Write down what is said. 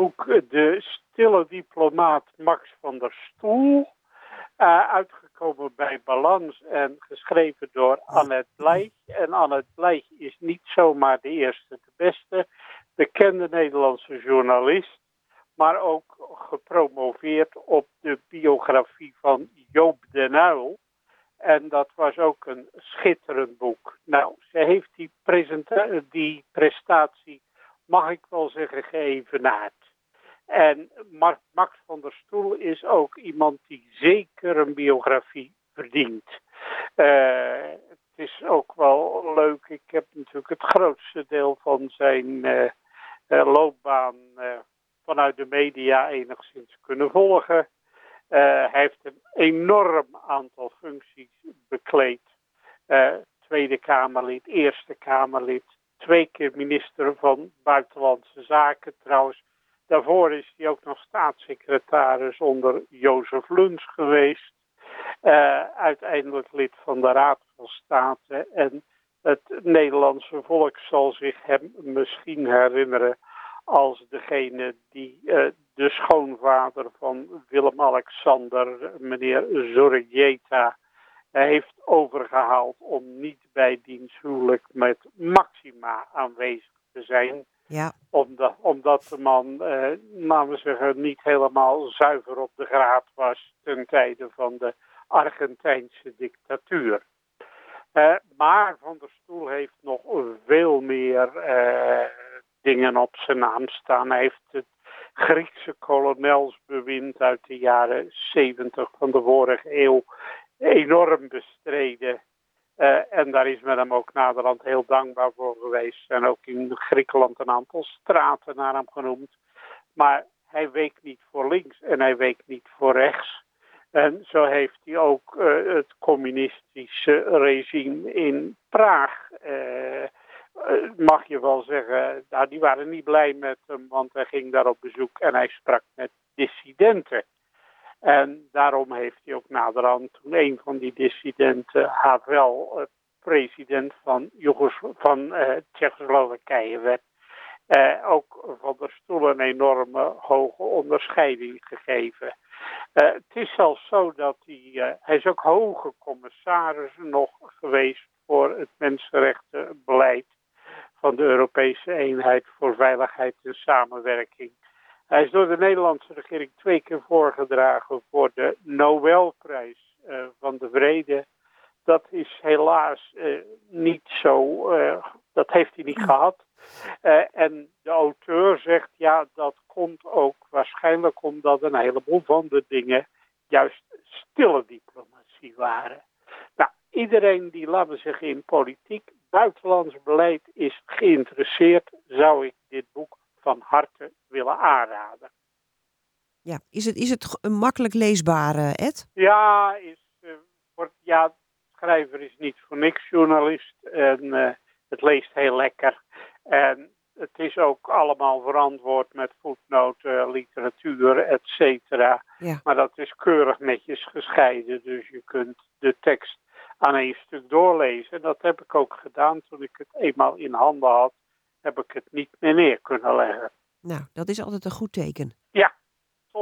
boek De Stille Diplomaat Max van der Stoel. Uh, uitgekomen bij Balans en geschreven door Annette Blijch. En Annette Blijch is niet zomaar de eerste, de beste. Bekende Nederlandse journalist. Maar ook gepromoveerd op de biografie van Joop den Uyl. En dat was ook een schitterend boek. Nou, ze heeft die, die prestatie, mag ik wel zeggen, geëvenaard. En Max van der Stoel is ook iemand die zeker een biografie verdient. Uh, het is ook wel leuk. Ik heb natuurlijk het grootste deel van zijn uh, uh, loopbaan vanuit de media enigszins kunnen volgen. hij heeft een enorm aantal functies bekleed. Tweede Kamerlid, Eerste Kamerlid, twee keer minister van Buitenlandse Zaken trouwens Daarvoor is hij ook nog staatssecretaris onder Jozef Luns geweest. Uh, uiteindelijk lid van de Raad van State. En het Nederlandse volk zal zich hem misschien herinneren als degene die uh, de schoonvader van Willem-Alexander, meneer Zorjeta, heeft overgehaald om niet bij diens huwelijk met Maxima aanwezig te zijn. Ja. Omdat de man, eh, laten we zeggen, niet helemaal zuiver op de graad was ten tijde van de Argentijnse dictatuur. Uh, maar Van der Stoel heeft nog veel meer uh, dingen op zijn naam staan. Hij heeft het Griekse kolonelsbewind uit de jaren 70 van de vorige eeuw enorm bestreden. Uh, en daar is men hem ook naderhand heel dankbaar voor geweest. En ook in Griekenland een aantal straten naar hem genoemd. Maar hij week niet voor links en hij week niet voor rechts. En zo heeft hij ook uh, het communistische regime in Praag, uh, mag je wel zeggen, nou, die waren niet blij met hem, want hij ging daar op bezoek en hij sprak met dissidenten. En daarom heeft hij ook naderhand, toen een van die dissidenten, Havel, president van, van uh, Tsjechoslowakije werd, ook van der stoel een enorme hoge onderscheiding gegeven. Het is zelfs zo dat hij, hij is ook hoge commissaris nog geweest voor het mensenrechtenbeleid van de Europese eenheid voor veiligheid en samenwerking. Hij is door de Nederlandse regering twee keer voorgedragen voor de Nobelprijs uh, van de Vrede. Dat is helaas uh, niet zo, uh, dat heeft hij niet gehad. en de auteur zegt, ja, dat komt ook waarschijnlijk omdat een heleboel van de dingen juist stille diplomatie waren. Nou, iedereen die, laten we zeggen, in politiek, buitenlands beleid is geïnteresseerd, zou ik dit boek van harte willen aanraden. Ja, is het, is het een makkelijk leesbaar, Ed? Ja, is, uh, wordt, ja, schrijver is niet voor niks journalist en uh, het leest heel lekker. En het is ook allemaal verantwoord met voetnoten, literatuur, et cetera. Ja. Maar dat is keurig netjes gescheiden, dus je kunt de tekst aan één stuk doorlezen. Dat heb ik ook gedaan toen ik het eenmaal in handen had heb ik het niet meer neer kunnen leggen. Nou, dat is altijd een goed teken. Ja.